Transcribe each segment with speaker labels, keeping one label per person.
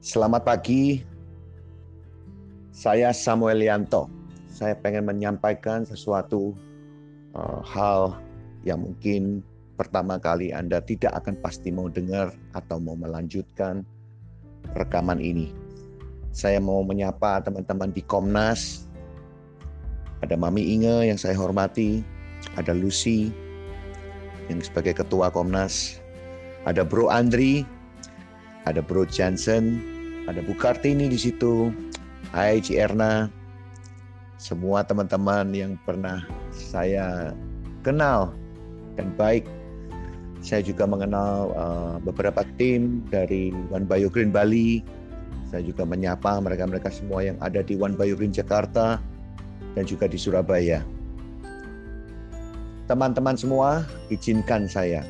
Speaker 1: Selamat pagi, saya Samuel Yanto. Saya pengen menyampaikan sesuatu uh, hal yang mungkin pertama kali Anda tidak akan pasti mau dengar atau mau melanjutkan rekaman ini. Saya mau menyapa teman-teman di Komnas. Ada Mami Inge yang saya hormati, ada Lucy yang sebagai ketua Komnas, ada Bro Andri ada Bro Johnson, ada Bu Kartini di situ, Hai Ci Erna, semua teman-teman yang pernah saya kenal dan baik. Saya juga mengenal uh, beberapa tim dari One Bio Green Bali. Saya juga menyapa mereka-mereka semua yang ada di One Bio Green Jakarta dan juga di Surabaya. Teman-teman semua, izinkan saya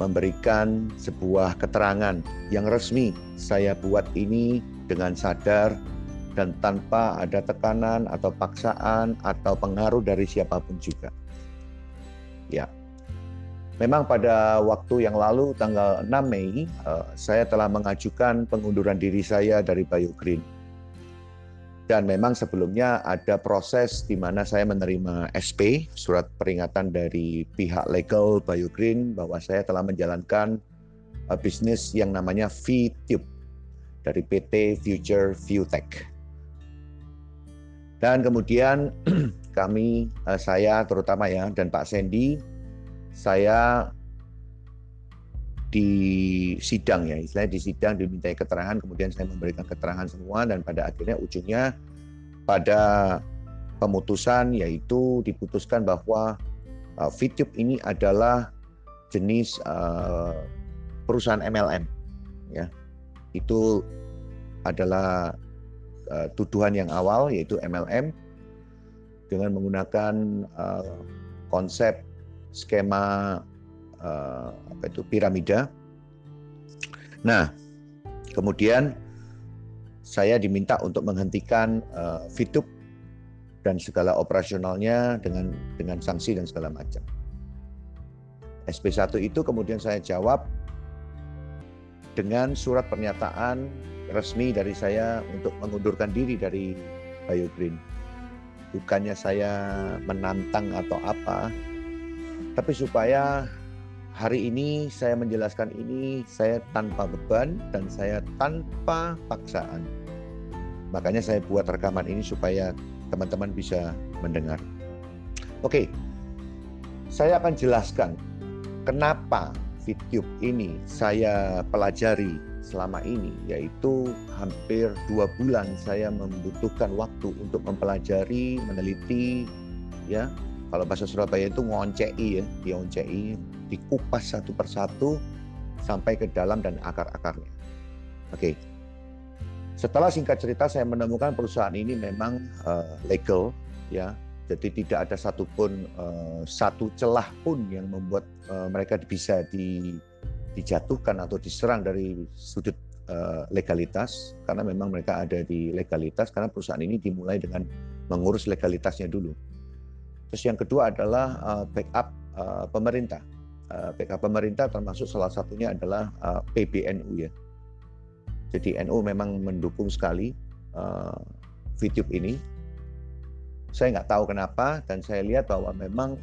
Speaker 1: memberikan sebuah keterangan yang resmi. Saya buat ini dengan sadar dan tanpa ada tekanan atau paksaan atau pengaruh dari siapa pun juga. Ya. Memang pada waktu yang lalu tanggal 6 Mei eh, saya telah mengajukan pengunduran diri saya dari Bio Green dan memang sebelumnya ada proses di mana saya menerima SP, surat peringatan dari pihak legal BioGreen bahwa saya telah menjalankan uh, bisnis yang namanya VTube dari PT Future Viewtech. Dan kemudian kami, uh, saya terutama ya, dan Pak Sandy, saya di sidang ya, istilahnya di sidang dimintai keterangan, kemudian saya memberikan keterangan semua dan pada akhirnya ujungnya pada pemutusan yaitu diputuskan bahwa uh, VTube ini adalah jenis uh, perusahaan MLM ya. Itu adalah uh, tuduhan yang awal yaitu MLM dengan menggunakan uh, konsep skema uh, apa itu piramida. Nah, kemudian saya diminta untuk menghentikan uh, VTube dan segala operasionalnya dengan dengan sanksi dan segala macam. SP1 itu kemudian saya jawab dengan surat pernyataan resmi dari saya untuk mengundurkan diri dari BioGreen. Bukannya saya menantang atau apa, tapi supaya hari ini saya menjelaskan ini saya tanpa beban dan saya tanpa paksaan. Makanya saya buat rekaman ini supaya teman-teman bisa mendengar. Oke, saya akan jelaskan kenapa VTube ini saya pelajari selama ini, yaitu hampir dua bulan saya membutuhkan waktu untuk mempelajari, meneliti, ya. Kalau bahasa Surabaya itu ngoncei ya, dioncei dikupas satu persatu sampai ke dalam dan akar-akarnya. Oke. Setelah singkat cerita saya menemukan perusahaan ini memang uh, legal ya. Jadi tidak ada satupun uh, satu celah pun yang membuat uh, mereka bisa di, dijatuhkan atau diserang dari sudut uh, legalitas karena memang mereka ada di legalitas karena perusahaan ini dimulai dengan mengurus legalitasnya dulu. Terus yang kedua adalah uh, backup uh, pemerintah PK eh, pemerintah termasuk salah satunya adalah uh, eh, PBNU ya. Jadi NU memang mendukung sekali uh, ini. Saya nggak tahu kenapa dan saya lihat bahwa memang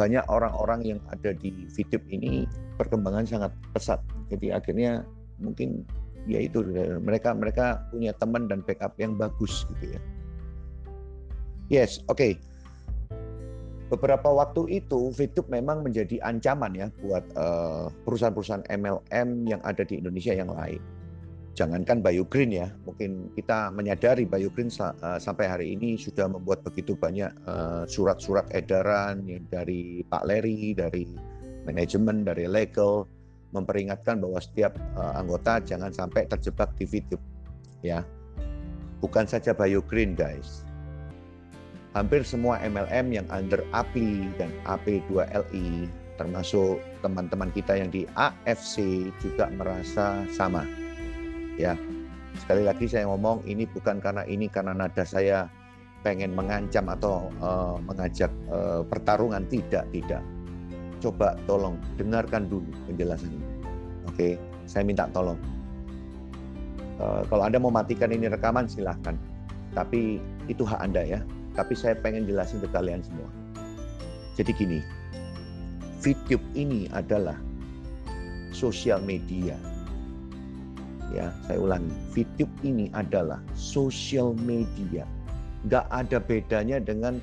Speaker 1: banyak orang-orang yang ada di VTube ini perkembangan sangat pesat. Jadi akhirnya mungkin ya itu mereka mereka punya teman dan backup yang bagus gitu ya. Yes, oke. Okay beberapa waktu itu VTube memang menjadi ancaman ya buat eh, perusahaan-perusahaan MLM yang ada di Indonesia yang lain. Jangankan Green ya, mungkin kita menyadari Green uh, sampai hari ini sudah membuat begitu banyak uh, surat-surat edaran yang dari Pak Leri, dari manajemen, dari legal memperingatkan bahwa setiap uh, anggota jangan sampai terjebak di VTube ya. Bukan saja Green guys, hampir semua MLM yang under API dan AP2LI termasuk teman-teman kita yang di AFC juga merasa sama. Ya. Sekali lagi saya ngomong ini bukan karena ini karena nada saya pengen mengancam atau uh, mengajak uh, pertarungan tidak, tidak. Coba tolong dengarkan dulu penjelasan ini. Oke, saya minta tolong. Uh, kalau Anda mau matikan ini rekaman silahkan. Tapi itu hak Anda ya. Tapi saya pengen jelasin ke kalian semua. Jadi gini, VTube ini adalah sosial media. Ya, saya ulangi, VTube ini adalah sosial media. Gak ada bedanya dengan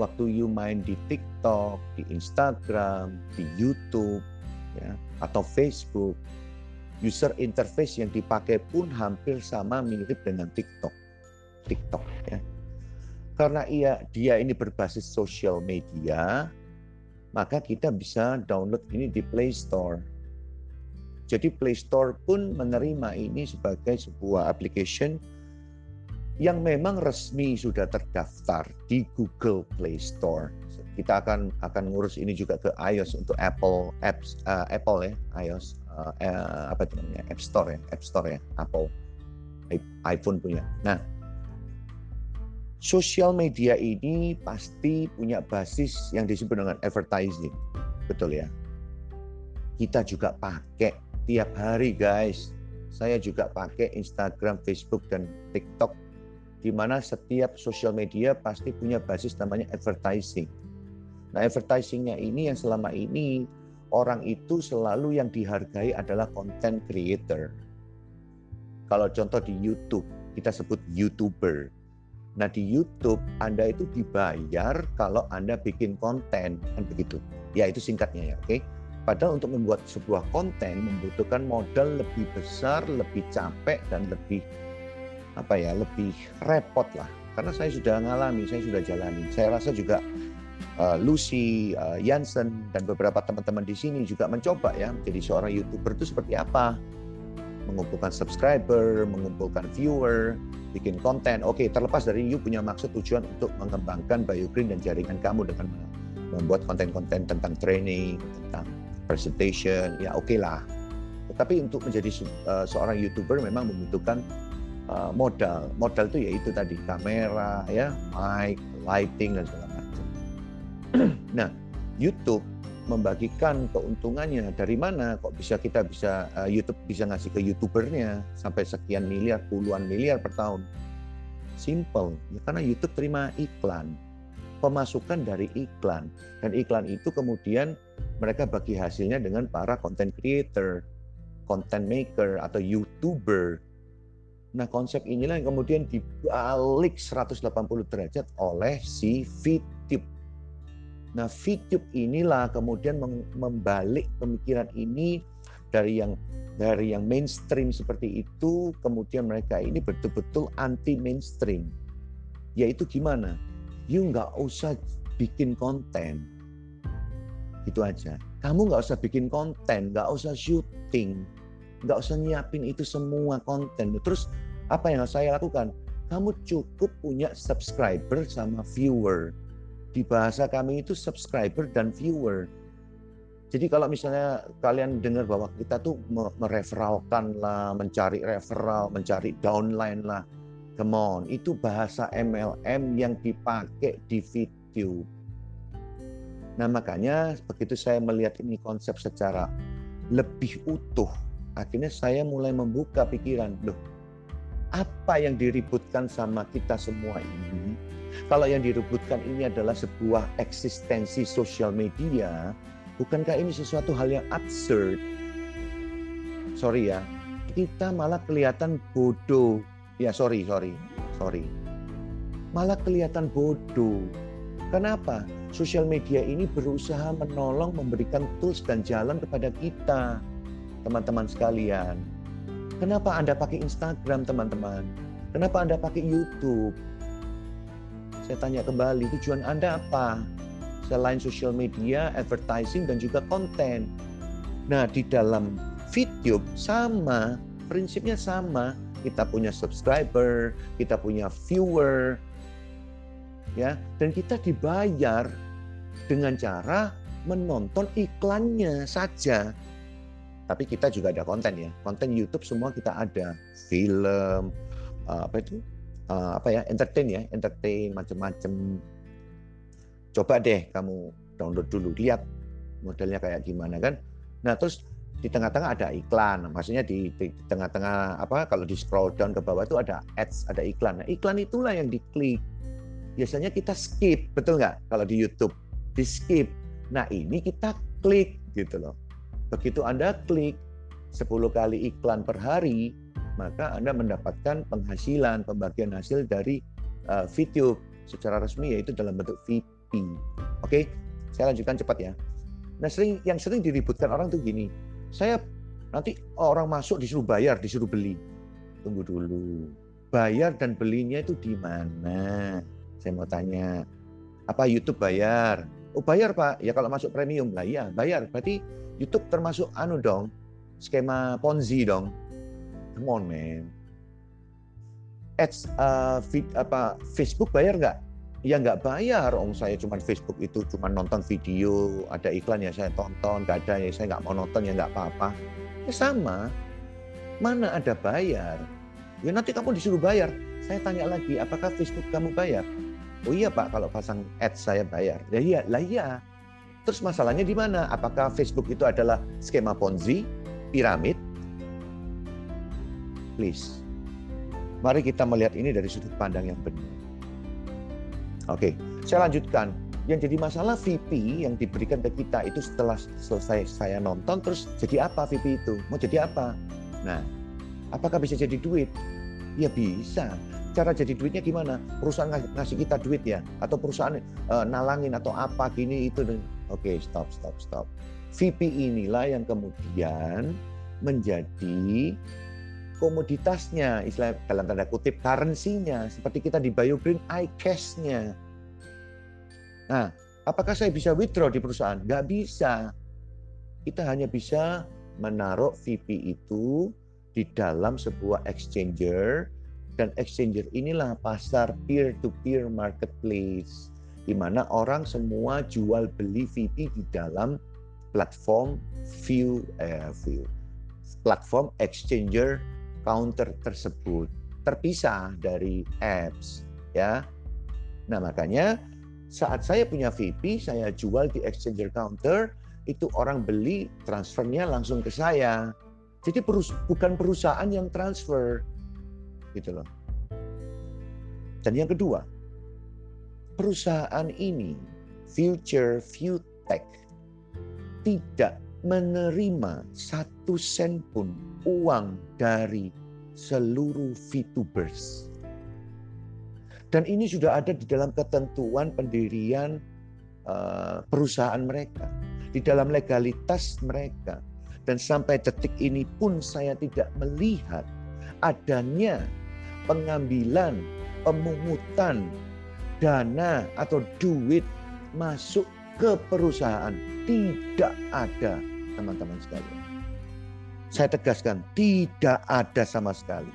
Speaker 1: waktu you main di TikTok, di Instagram, di YouTube, ya, atau Facebook. User interface yang dipakai pun hampir sama mirip dengan TikTok. TikTok ya. Karena ia dia ini berbasis social media, maka kita bisa download ini di Play Store. Jadi Play Store pun menerima ini sebagai sebuah application yang memang resmi sudah terdaftar di Google Play Store. Kita akan akan ngurus ini juga ke iOS untuk Apple apps uh, Apple ya iOS uh, apa namanya App Store ya App Store ya Apple iPhone punya. Nah, sosial media ini pasti punya basis yang disebut dengan advertising, betul ya? Kita juga pakai tiap hari guys. Saya juga pakai Instagram, Facebook, dan TikTok di mana setiap sosial media pasti punya basis namanya advertising. Nah, advertisingnya ini yang selama ini orang itu selalu yang dihargai adalah content creator. Kalau contoh di YouTube, kita sebut YouTuber. Nah, di YouTube Anda itu dibayar kalau Anda bikin konten, kan begitu. Ya, itu singkatnya ya, oke. Okay? Padahal untuk membuat sebuah konten membutuhkan modal lebih besar, lebih capek, dan lebih apa ya lebih repot lah karena saya sudah mengalami, saya sudah jalani. Saya rasa juga uh, Lucy, uh, Jansen dan beberapa teman-teman di sini juga mencoba ya menjadi seorang youtuber itu seperti apa, mengumpulkan subscriber, mengumpulkan viewer, bikin konten. Oke, terlepas dari you punya maksud tujuan untuk mengembangkan Bayu Green dan jaringan kamu dengan membuat konten-konten tentang training, tentang presentation, ya oke okay lah. Tetapi untuk menjadi uh, seorang youtuber memang membutuhkan uh, modal. Modal itu yaitu tadi kamera, ya, mic, lighting dan segala macam. nah, YouTube membagikan keuntungannya. Dari mana? Kok bisa kita bisa uh, YouTube bisa ngasih ke youtubernya? Sampai sekian miliar puluhan miliar per tahun. Simple ya karena YouTube terima iklan. Pemasukan dari iklan. Dan iklan itu kemudian mereka bagi hasilnya dengan para content creator content maker atau youtuber. Nah konsep inilah yang kemudian dibalik 180 derajat oleh si VTube. Nah VTube inilah kemudian membalik pemikiran ini dari yang dari yang mainstream seperti itu, kemudian mereka ini betul-betul anti mainstream. Yaitu gimana? You nggak usah bikin konten, itu aja. Kamu nggak usah bikin konten, nggak usah syuting, nggak usah nyiapin itu semua konten. Terus apa yang saya lakukan? Kamu cukup punya subscriber sama viewer. Di bahasa kami itu subscriber dan viewer. Jadi kalau misalnya kalian dengar bahwa kita tuh mereferalkan lah, mencari referral, mencari downline lah, come on, itu bahasa MLM yang dipakai di video. Nah makanya begitu saya melihat ini konsep secara lebih utuh, akhirnya saya mulai membuka pikiran, loh apa yang diributkan sama kita semua ini? Kalau yang diributkan ini adalah sebuah eksistensi sosial media, bukankah ini sesuatu hal yang absurd? Sorry ya, kita malah kelihatan bodoh. Ya sorry, sorry, sorry. Malah kelihatan bodoh. Kenapa? Sosial media ini berusaha menolong memberikan tools dan jalan kepada kita, teman-teman sekalian Kenapa Anda pakai Instagram, teman-teman? Kenapa Anda pakai YouTube? Saya tanya kembali, tujuan Anda apa? Selain sosial media, advertising, dan juga konten. Nah, di dalam video sama, prinsipnya sama. Kita punya subscriber, kita punya viewer, ya, dan kita dibayar dengan cara menonton iklannya saja tapi kita juga ada konten ya konten YouTube semua kita ada film apa itu uh, apa ya entertain ya entertain macam-macam coba deh kamu download dulu lihat modelnya kayak gimana kan nah terus di tengah-tengah ada iklan. Maksudnya di, tengah-tengah apa kalau di scroll down ke bawah itu ada ads, ada iklan. Nah, iklan itulah yang diklik. Biasanya kita skip, betul nggak? Kalau di YouTube di skip. Nah, ini kita klik gitu loh. Begitu Anda klik 10 kali iklan per hari, maka Anda mendapatkan penghasilan, pembagian hasil dari uh, video secara resmi yaitu dalam bentuk VP. Oke, saya lanjutkan cepat ya. Nah, sering yang sering diributkan orang tuh gini, saya nanti orang masuk disuruh bayar, disuruh beli. Tunggu dulu. Bayar dan belinya itu di mana? Saya mau tanya. Apa YouTube bayar? Oh bayar Pak. Ya kalau masuk premium lah iya bayar. Berarti YouTube termasuk anu dong. Skema Ponzi dong. Come on man. Ads uh, feed, apa Facebook bayar nggak? Ya nggak bayar, om saya cuma Facebook itu cuma nonton video, ada iklan ya saya tonton, nggak ada ya saya nggak mau nonton ya nggak apa-apa. Ya sama, mana ada bayar? Ya nanti kamu disuruh bayar. Saya tanya lagi, apakah Facebook kamu bayar? Oh iya Pak, kalau pasang ads saya bayar. Ya iya, lah iya. Terus masalahnya di mana? Apakah Facebook itu adalah skema Ponzi, piramid? Please. Mari kita melihat ini dari sudut pandang yang benar. Oke, saya lanjutkan. Yang jadi masalah VP yang diberikan ke kita itu setelah selesai saya nonton terus jadi apa VP itu? Mau jadi apa? Nah, apakah bisa jadi duit? Ya bisa. Cara jadi duitnya gimana? Perusahaan ngasih kita duit ya? Atau perusahaan uh, nalangin atau apa gini itu? Oke, stop, stop, stop. VP inilah yang kemudian menjadi komoditasnya, istilah dalam tanda kutip currency-nya, seperti kita di BioGreen iCash-nya. Nah, apakah saya bisa withdraw di perusahaan? Nggak bisa. Kita hanya bisa menaruh VP itu di dalam sebuah exchanger dan exchanger inilah pasar peer-to-peer marketplace di mana orang semua jual beli VP di dalam platform view eh, view platform exchanger counter tersebut terpisah dari apps ya. Nah, makanya saat saya punya VP, saya jual di exchanger counter, itu orang beli transfernya langsung ke saya. Jadi perus bukan perusahaan yang transfer. Gitu loh. Dan yang kedua, perusahaan ini Future Tech tidak menerima satu sen pun uang dari seluruh VTubers. Dan ini sudah ada di dalam ketentuan pendirian uh, perusahaan mereka, di dalam legalitas mereka. Dan sampai detik ini pun saya tidak melihat adanya pengambilan, pemungutan dana atau duit masuk ke perusahaan. Tidak ada, teman-teman sekalian. Saya tegaskan, tidak ada sama sekali.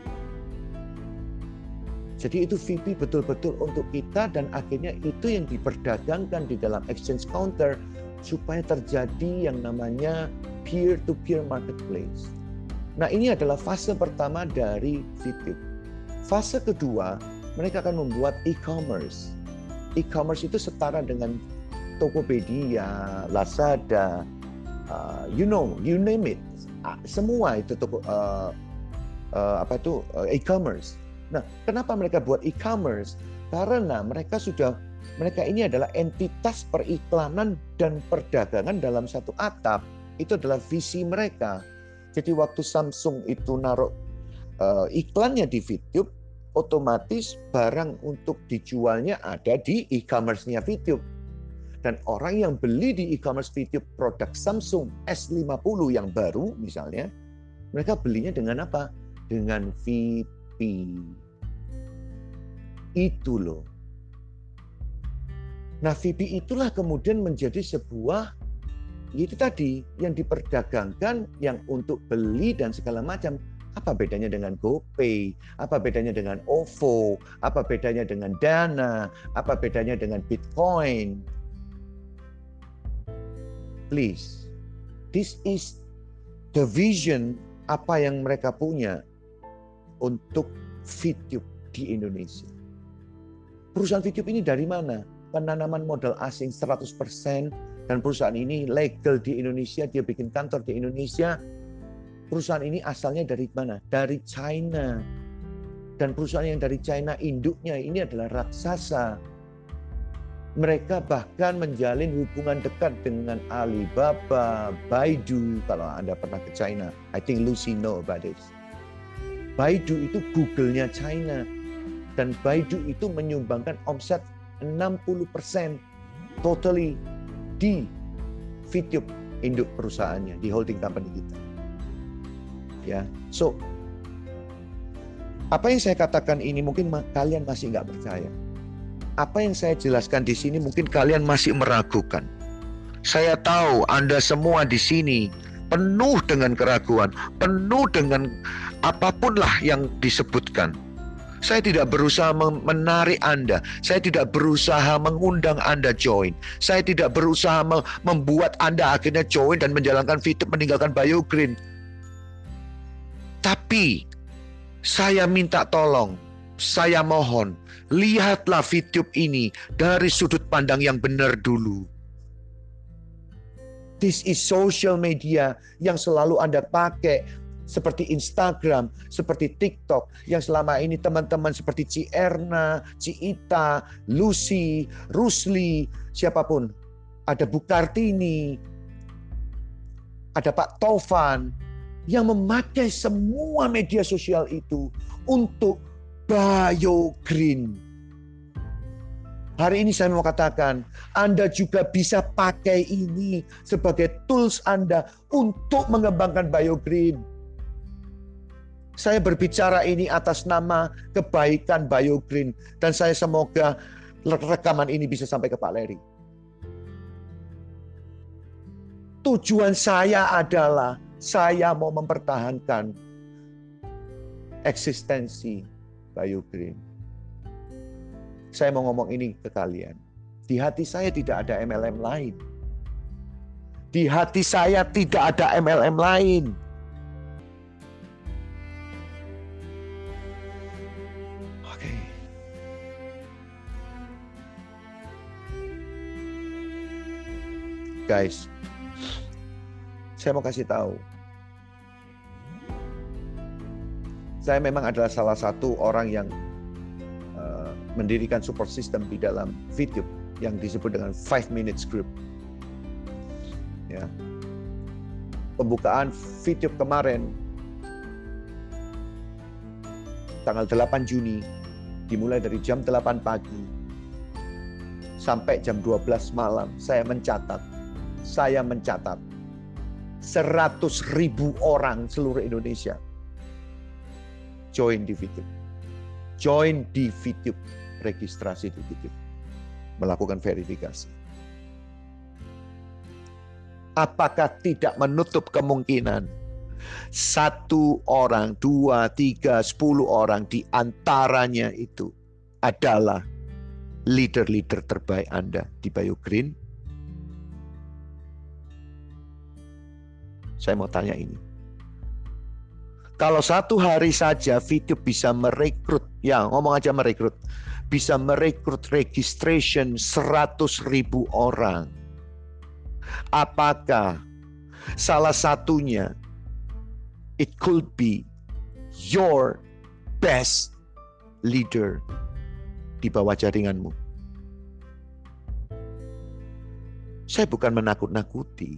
Speaker 1: Jadi itu VP betul-betul untuk kita dan akhirnya itu yang diperdagangkan di dalam exchange counter supaya terjadi yang namanya peer-to-peer marketplace. Nah ini adalah fase pertama dari VP. Fase kedua, mereka akan membuat e-commerce. E-commerce itu setara dengan Tokopedia, Lazada, uh, you know, you name it semua itu toko uh, uh, apa itu uh, e-commerce. Nah, kenapa mereka buat e-commerce? Karena mereka sudah mereka ini adalah entitas periklanan dan perdagangan dalam satu atap. Itu adalah visi mereka. Jadi waktu Samsung itu naruh uh, iklannya di VTube, otomatis barang untuk dijualnya ada di e-commerce-nya VTube. Dan orang yang beli di e-commerce video produk Samsung S50 yang baru misalnya, mereka belinya dengan apa? Dengan VP. Itu loh. Nah VP itulah kemudian menjadi sebuah itu tadi yang diperdagangkan yang untuk beli dan segala macam apa bedanya dengan GoPay? Apa bedanya dengan OVO? Apa bedanya dengan Dana? Apa bedanya dengan Bitcoin? Please. This is the vision apa yang mereka punya untuk VTube di Indonesia. Perusahaan VTube ini dari mana? Penanaman modal asing 100% Dan perusahaan ini legal di Indonesia, dia bikin kantor di Indonesia. Perusahaan ini asalnya dari mana? Dari China. Dan perusahaan yang dari China induknya ini adalah raksasa. Mereka bahkan menjalin hubungan dekat dengan Alibaba, Baidu, kalau Anda pernah ke China. I think Lucy know about this. Baidu itu Google-nya China. Dan Baidu itu menyumbangkan omset 60% totally di Fitup induk perusahaannya di holding company kita. Ya, so apa yang saya katakan ini mungkin kalian masih nggak percaya. Apa yang saya jelaskan di sini mungkin kalian masih meragukan. Saya tahu Anda semua di sini penuh dengan keraguan, penuh dengan apa pun lah yang disebutkan. Saya tidak berusaha menarik Anda. Saya tidak berusaha mengundang Anda join. Saya tidak berusaha membuat Anda akhirnya join dan menjalankan fitur meninggalkan Green. Tapi saya minta tolong, saya mohon, lihatlah video ini dari sudut pandang yang benar dulu. This is social media yang selalu Anda pakai seperti Instagram, seperti TikTok, yang selama ini teman-teman seperti Ci Erna, Ci Ita, Lucy, Rusli, siapa pun, ada Bu Kartini, ada Pak Tovan, yang memakai semua media sosial itu untuk bio green. Hari ini saya mau katakan, Anda juga bisa pakai ini sebagai tools Anda untuk mengembangkan bio green. Saya berbicara ini atas nama kebaikan BioGreen dan saya semoga rekaman ini bisa sampai ke Pak Leri. Tujuan saya adalah saya mau mempertahankan eksistensi BioGreen. Saya mau ngomong ini ke kalian. Di hati saya tidak ada MLM lain. Di hati saya tidak ada MLM lain. Guys, saya mau kasih tahu. Saya memang adalah salah satu orang yang uh, mendirikan support system di dalam video yang disebut dengan 5 minutes group. Ya. Pembukaan video kemarin tanggal 8 Juni dimulai dari jam 8 pagi sampai jam 12 malam saya mencatat saya mencatat 100 ribu orang seluruh Indonesia join di video. Join di video, registrasi di video. Melakukan verifikasi. Apakah tidak menutup kemungkinan satu orang, dua, tiga, sepuluh orang di antaranya itu adalah leader-leader terbaik Anda di Bio Green Saya mau tanya ini. Kalau satu hari saja video bisa merekrut, ya ngomong aja merekrut, bisa merekrut registration 100 ribu orang. Apakah salah satunya it could be your best leader di bawah jaringanmu? Saya bukan menakut-nakuti.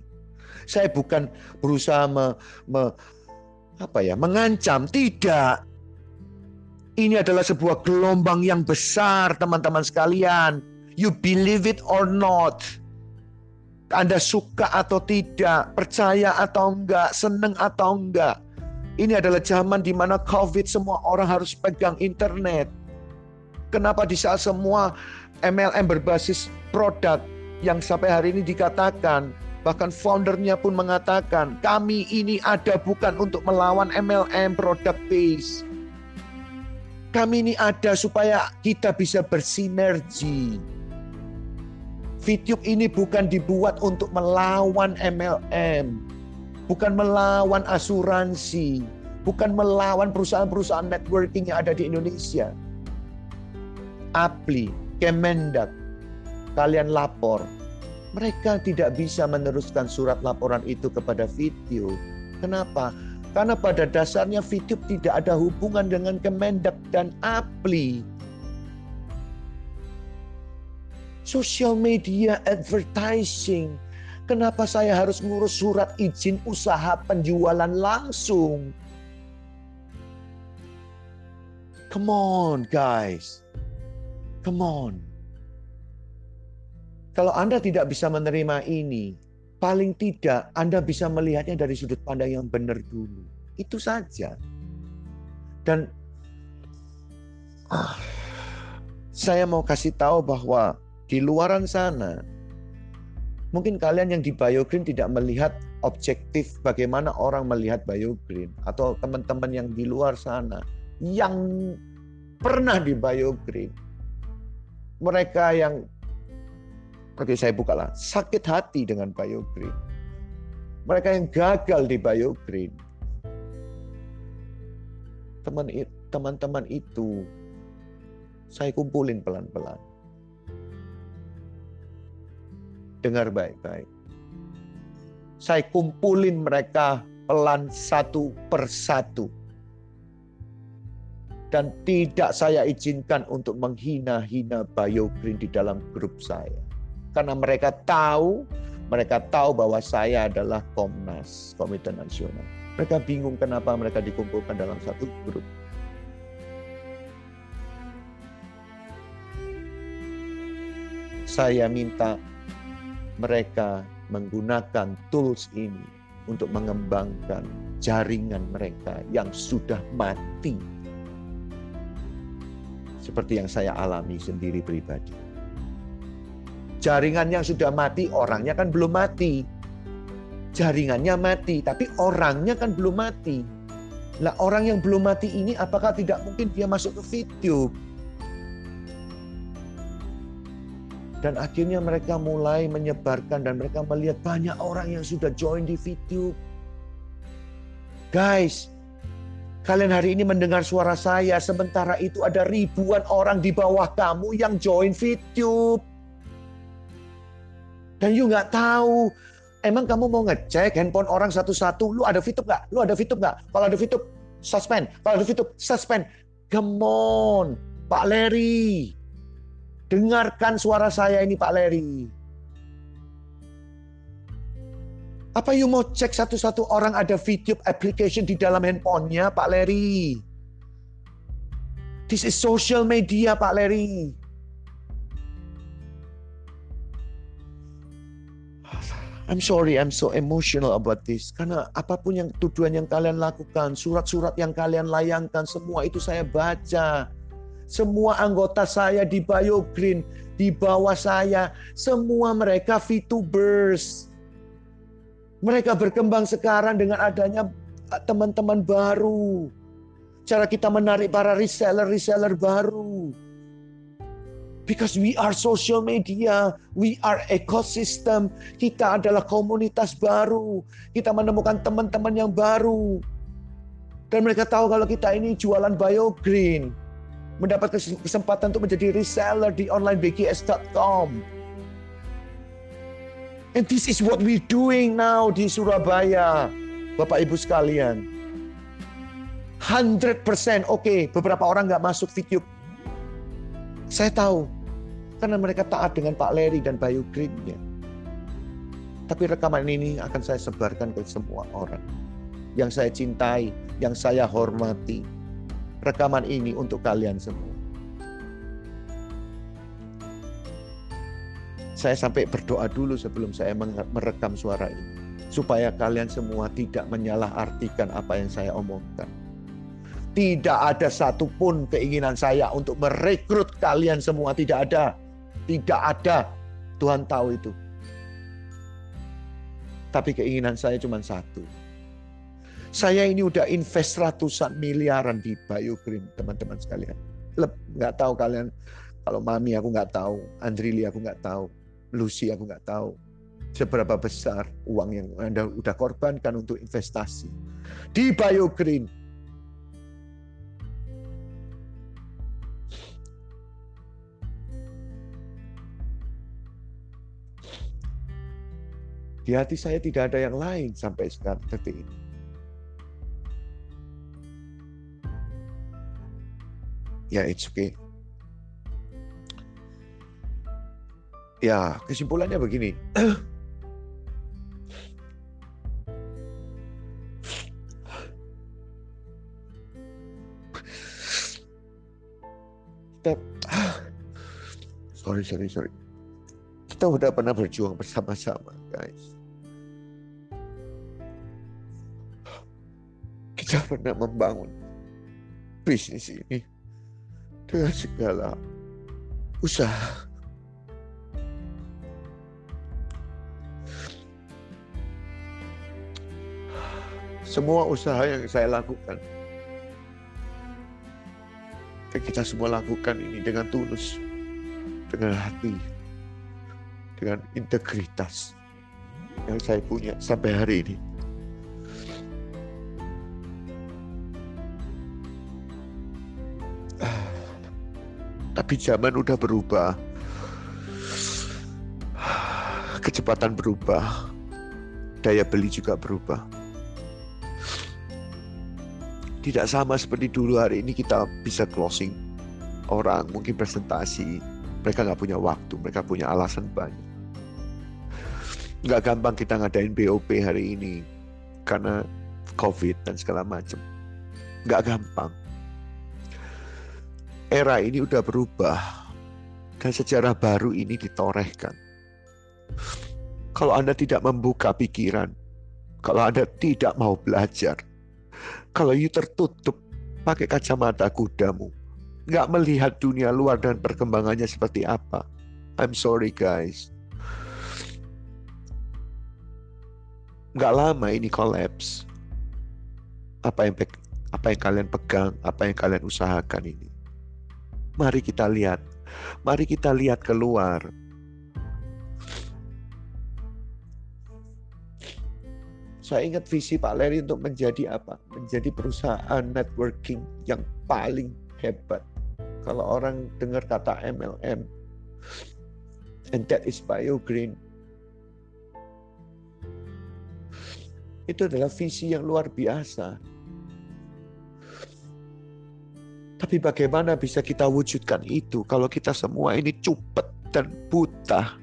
Speaker 1: Saya bukan berusaha me, me, apa ya, mengancam, tidak. Ini adalah sebuah gelombang yang besar, teman-teman sekalian. You believe it or not. Anda suka atau tidak, percaya atau enggak, seneng atau enggak. Ini adalah zaman di mana COVID semua orang harus pegang internet. Kenapa di saat semua MLM berbasis produk yang sampai hari ini dikatakan Bahkan foundernya pun mengatakan, kami ini ada bukan untuk melawan MLM product base. Kami ini ada supaya kita bisa bersinergi. VTube ini bukan dibuat untuk melawan MLM. Bukan melawan asuransi. Bukan melawan perusahaan-perusahaan networking yang ada di Indonesia. Apli, Kemendak, kalian lapor Mereka tidak bisa meneruskan surat laporan itu kepada video. Kenapa? Karena pada dasarnya video tidak ada hubungan dengan Kemendak dan APLI. Social media advertising. Kenapa saya harus ngurus surat izin usaha penjualan langsung? Come on guys. Come on. Kalau Anda tidak bisa menerima ini, paling tidak Anda bisa melihatnya dari sudut pandang yang benar dulu. Itu saja. Dan ah, saya mau kasih tahu bahwa di luaran sana, mungkin kalian yang di BioGreen tidak melihat objektif bagaimana orang melihat BioGreen atau teman-teman yang di luar sana yang pernah di BioGreen. Mereka yang Oke saya buka lah. Sakit hati dengan BioGreen. Mereka yang gagal di BioGreen. Teman-teman itu saya kumpulin pelan-pelan. Dengar baik-baik. Saya kumpulin mereka pelan satu persatu. Dan tidak saya izinkan untuk menghina-hina BioGreen di dalam grup saya karena mereka tahu, mereka tahu bahwa saya adalah Komnas, Komite Nasional. Mereka bingung kenapa mereka dikumpulkan dalam satu grup. Saya minta mereka menggunakan tools ini untuk mengembangkan jaringan mereka yang sudah mati. Seperti yang saya alami sendiri pribadi. Jaringan yang sudah mati, orangnya kan belum mati. Jaringannya mati, tapi orangnya kan belum mati. Nah orang yang belum mati ini apakah tidak mungkin dia masuk ke video? Dan akhirnya mereka mulai menyebarkan dan mereka melihat banyak orang yang sudah join di video. Guys, kalian hari ini mendengar suara saya, sementara itu ada ribuan orang di bawah kamu yang join video. Dan you nggak tahu. Emang kamu mau ngecek handphone orang satu-satu? Lu ada VTube nggak? Lu ada VTube nggak? Kalau ada VTube, suspend. Kalau ada VTube, suspend. Come on, Pak Leri. Dengarkan suara saya ini Pak Leri. Apa you mau cek satu-satu orang ada video application di dalam handphonenya Pak Leri? This is social media Pak Leri. I'm sorry, I'm so emotional about this. Karena apa pun yang tuduhan yang kalian lakukan, surat-surat yang kalian layangkan, semua itu saya baca. Semua anggota saya di Bio Green, di bawah saya, semua mereka VTubers. Mereka berkembang sekarang dengan adanya teman-teman baru. Cara kita menarik para reseller-reseller baru Because we are social media, we are ecosystem. Kita adalah komunitas baru. Kita menemukan teman-teman yang baru. Dan mereka tahu kalau kita ini jualan biogreen. Mendapat kesempatan untuk menjadi reseller di onlinebgs.com. And this is what we doing now di Surabaya. Bapak Ibu sekalian. 100% oke, okay, beberapa orang nggak masuk video. Saya tahu, karena mereka taat dengan Pak Leri dan Bayu Greennya. Tapi rekaman ini akan saya sebarkan ke semua orang. Yang saya cintai, yang saya hormati. Rekaman ini untuk kalian semua. Saya sampai berdoa dulu sebelum saya merekam suara ini. Supaya kalian semua tidak menyalahartikan apa yang saya omongkan. Tidak ada satupun keinginan saya untuk merekrut kalian semua. Tidak ada. Tidak ada. Tuhan tahu itu. Tapi keinginan saya cuma satu. Saya ini udah invest ratusan miliaran di Green, teman-teman sekalian. Nggak tahu kalian, kalau Mami aku nggak tahu, Andrili aku nggak tahu, Lucy aku nggak tahu. Seberapa besar uang yang Anda udah korbankan untuk investasi. Di Green. Di hati saya tidak ada yang lain sampai sekarang detik ini. Ya, it's okay. Ya, kesimpulannya begini. Kita, sorry, sorry, sorry. Kita udah pernah berjuang bersama-sama, guys. Kita pernah membangun bisnis ini dengan segala usaha semua usaha yang saya lakukan. Dan kita semua lakukan ini dengan tulus, dengan hati, dengan integritas yang saya punya sampai hari ini. Tapi zaman udah berubah. Kecepatan berubah. Daya beli juga berubah. Tidak sama seperti dulu hari ini kita bisa closing orang mungkin presentasi. Mereka nggak punya waktu mereka punya alasan banyak. Nggak gampang kita ngadain BOP hari ini karena COVID dan segala macam. Nggak gampang era ini udah berubah dan sejarah baru ini ditorehkan kalau Anda tidak membuka pikiran kalau Anda tidak mau belajar kalau you tertutup pakai kacamata kudamu, nggak melihat dunia luar dan perkembangannya seperti apa. I'm sorry guys. Nggak lama ini collapse. Apa yang apa yang kalian pegang, apa yang kalian usahakan ini. Mari kita lihat. Mari kita lihat keluar. Saya ingat visi Pak Leri untuk menjadi apa? Menjadi perusahaan networking yang paling hebat. Kalau orang dengar kata MLM, and that is Bio Green. Itu adalah visi yang luar biasa. Tapi bagaimana bisa kita wujudkan itu kalau kita semua ini cupet dan buta?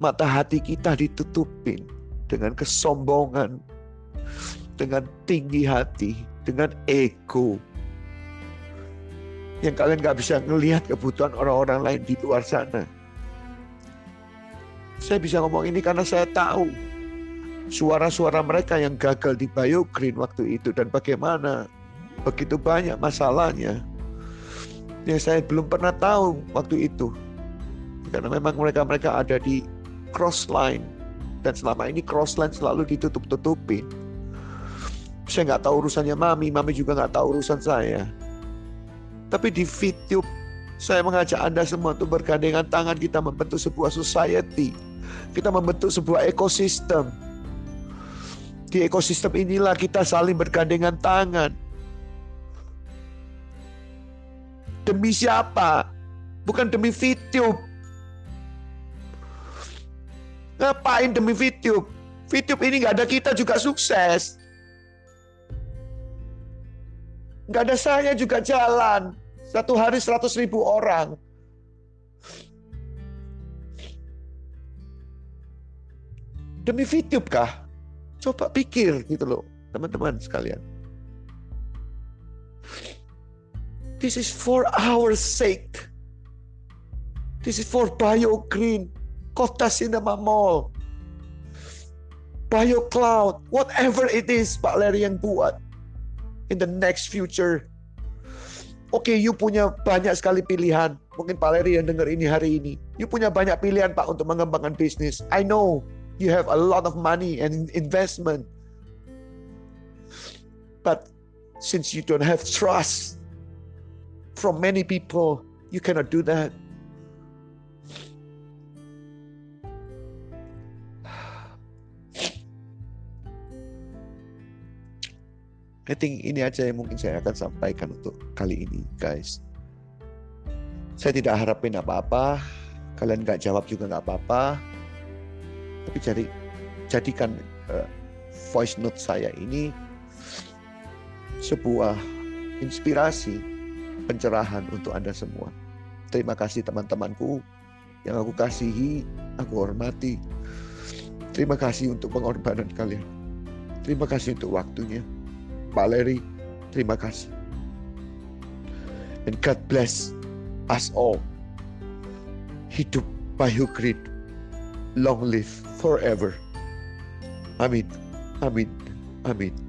Speaker 1: Mata hati kita ditutupin dengan kesombongan, dengan tinggi hati, dengan ego. Yang kalian gak bisa ngelihat kebutuhan orang-orang lain di luar sana. Saya bisa ngomong ini karena saya tahu suara-suara mereka yang gagal di Biogreen waktu itu dan bagaimana begitu banyak masalahnya yang saya belum pernah tahu waktu itu karena memang mereka-mereka ada di cross line dan selama ini crossline selalu ditutup-tutupin. Saya nggak tahu urusannya mami, mami juga nggak tahu urusan saya. Tapi di video saya mengajak Anda semua untuk bergandengan tangan kita membentuk sebuah society. Kita membentuk sebuah ekosistem. Di ekosistem inilah kita saling bergandengan tangan. Demi siapa? Bukan demi video, Ngapain demi VTube? VTube ini nggak ada kita juga sukses. Nggak ada saya juga jalan. Satu hari seratus ribu orang. Demi VTube kah? Coba pikir gitu loh, teman-teman sekalian. This is for our sake. This is for Bio Green. Kota Cinema Mall, Bio Cloud, whatever it is Pak Leri yang buat in the next future. Oke, okay, you punya banyak sekali pilihan. Mungkin Pak Leri yang dengar ini hari ini. You punya banyak pilihan Pak untuk mengembangkan bisnis. I know you have a lot of money and investment. But since you don't have trust from many people, you cannot do that. I think ini aja yang mungkin saya akan sampaikan untuk kali ini, guys. Saya tidak harapin apa-apa, kalian nggak jawab juga nggak apa-apa. Tapi jadi jadikan uh, voice note saya ini sebuah inspirasi pencerahan untuk Anda semua. Terima kasih teman-temanku yang aku kasihi, aku hormati. Terima kasih untuk pengorbanan kalian. Terima kasih untuk waktunya. Pak Leri, terima kasih. And God bless us all. Hidup Bayu Green. Long live forever. Amin. Amin. Amin.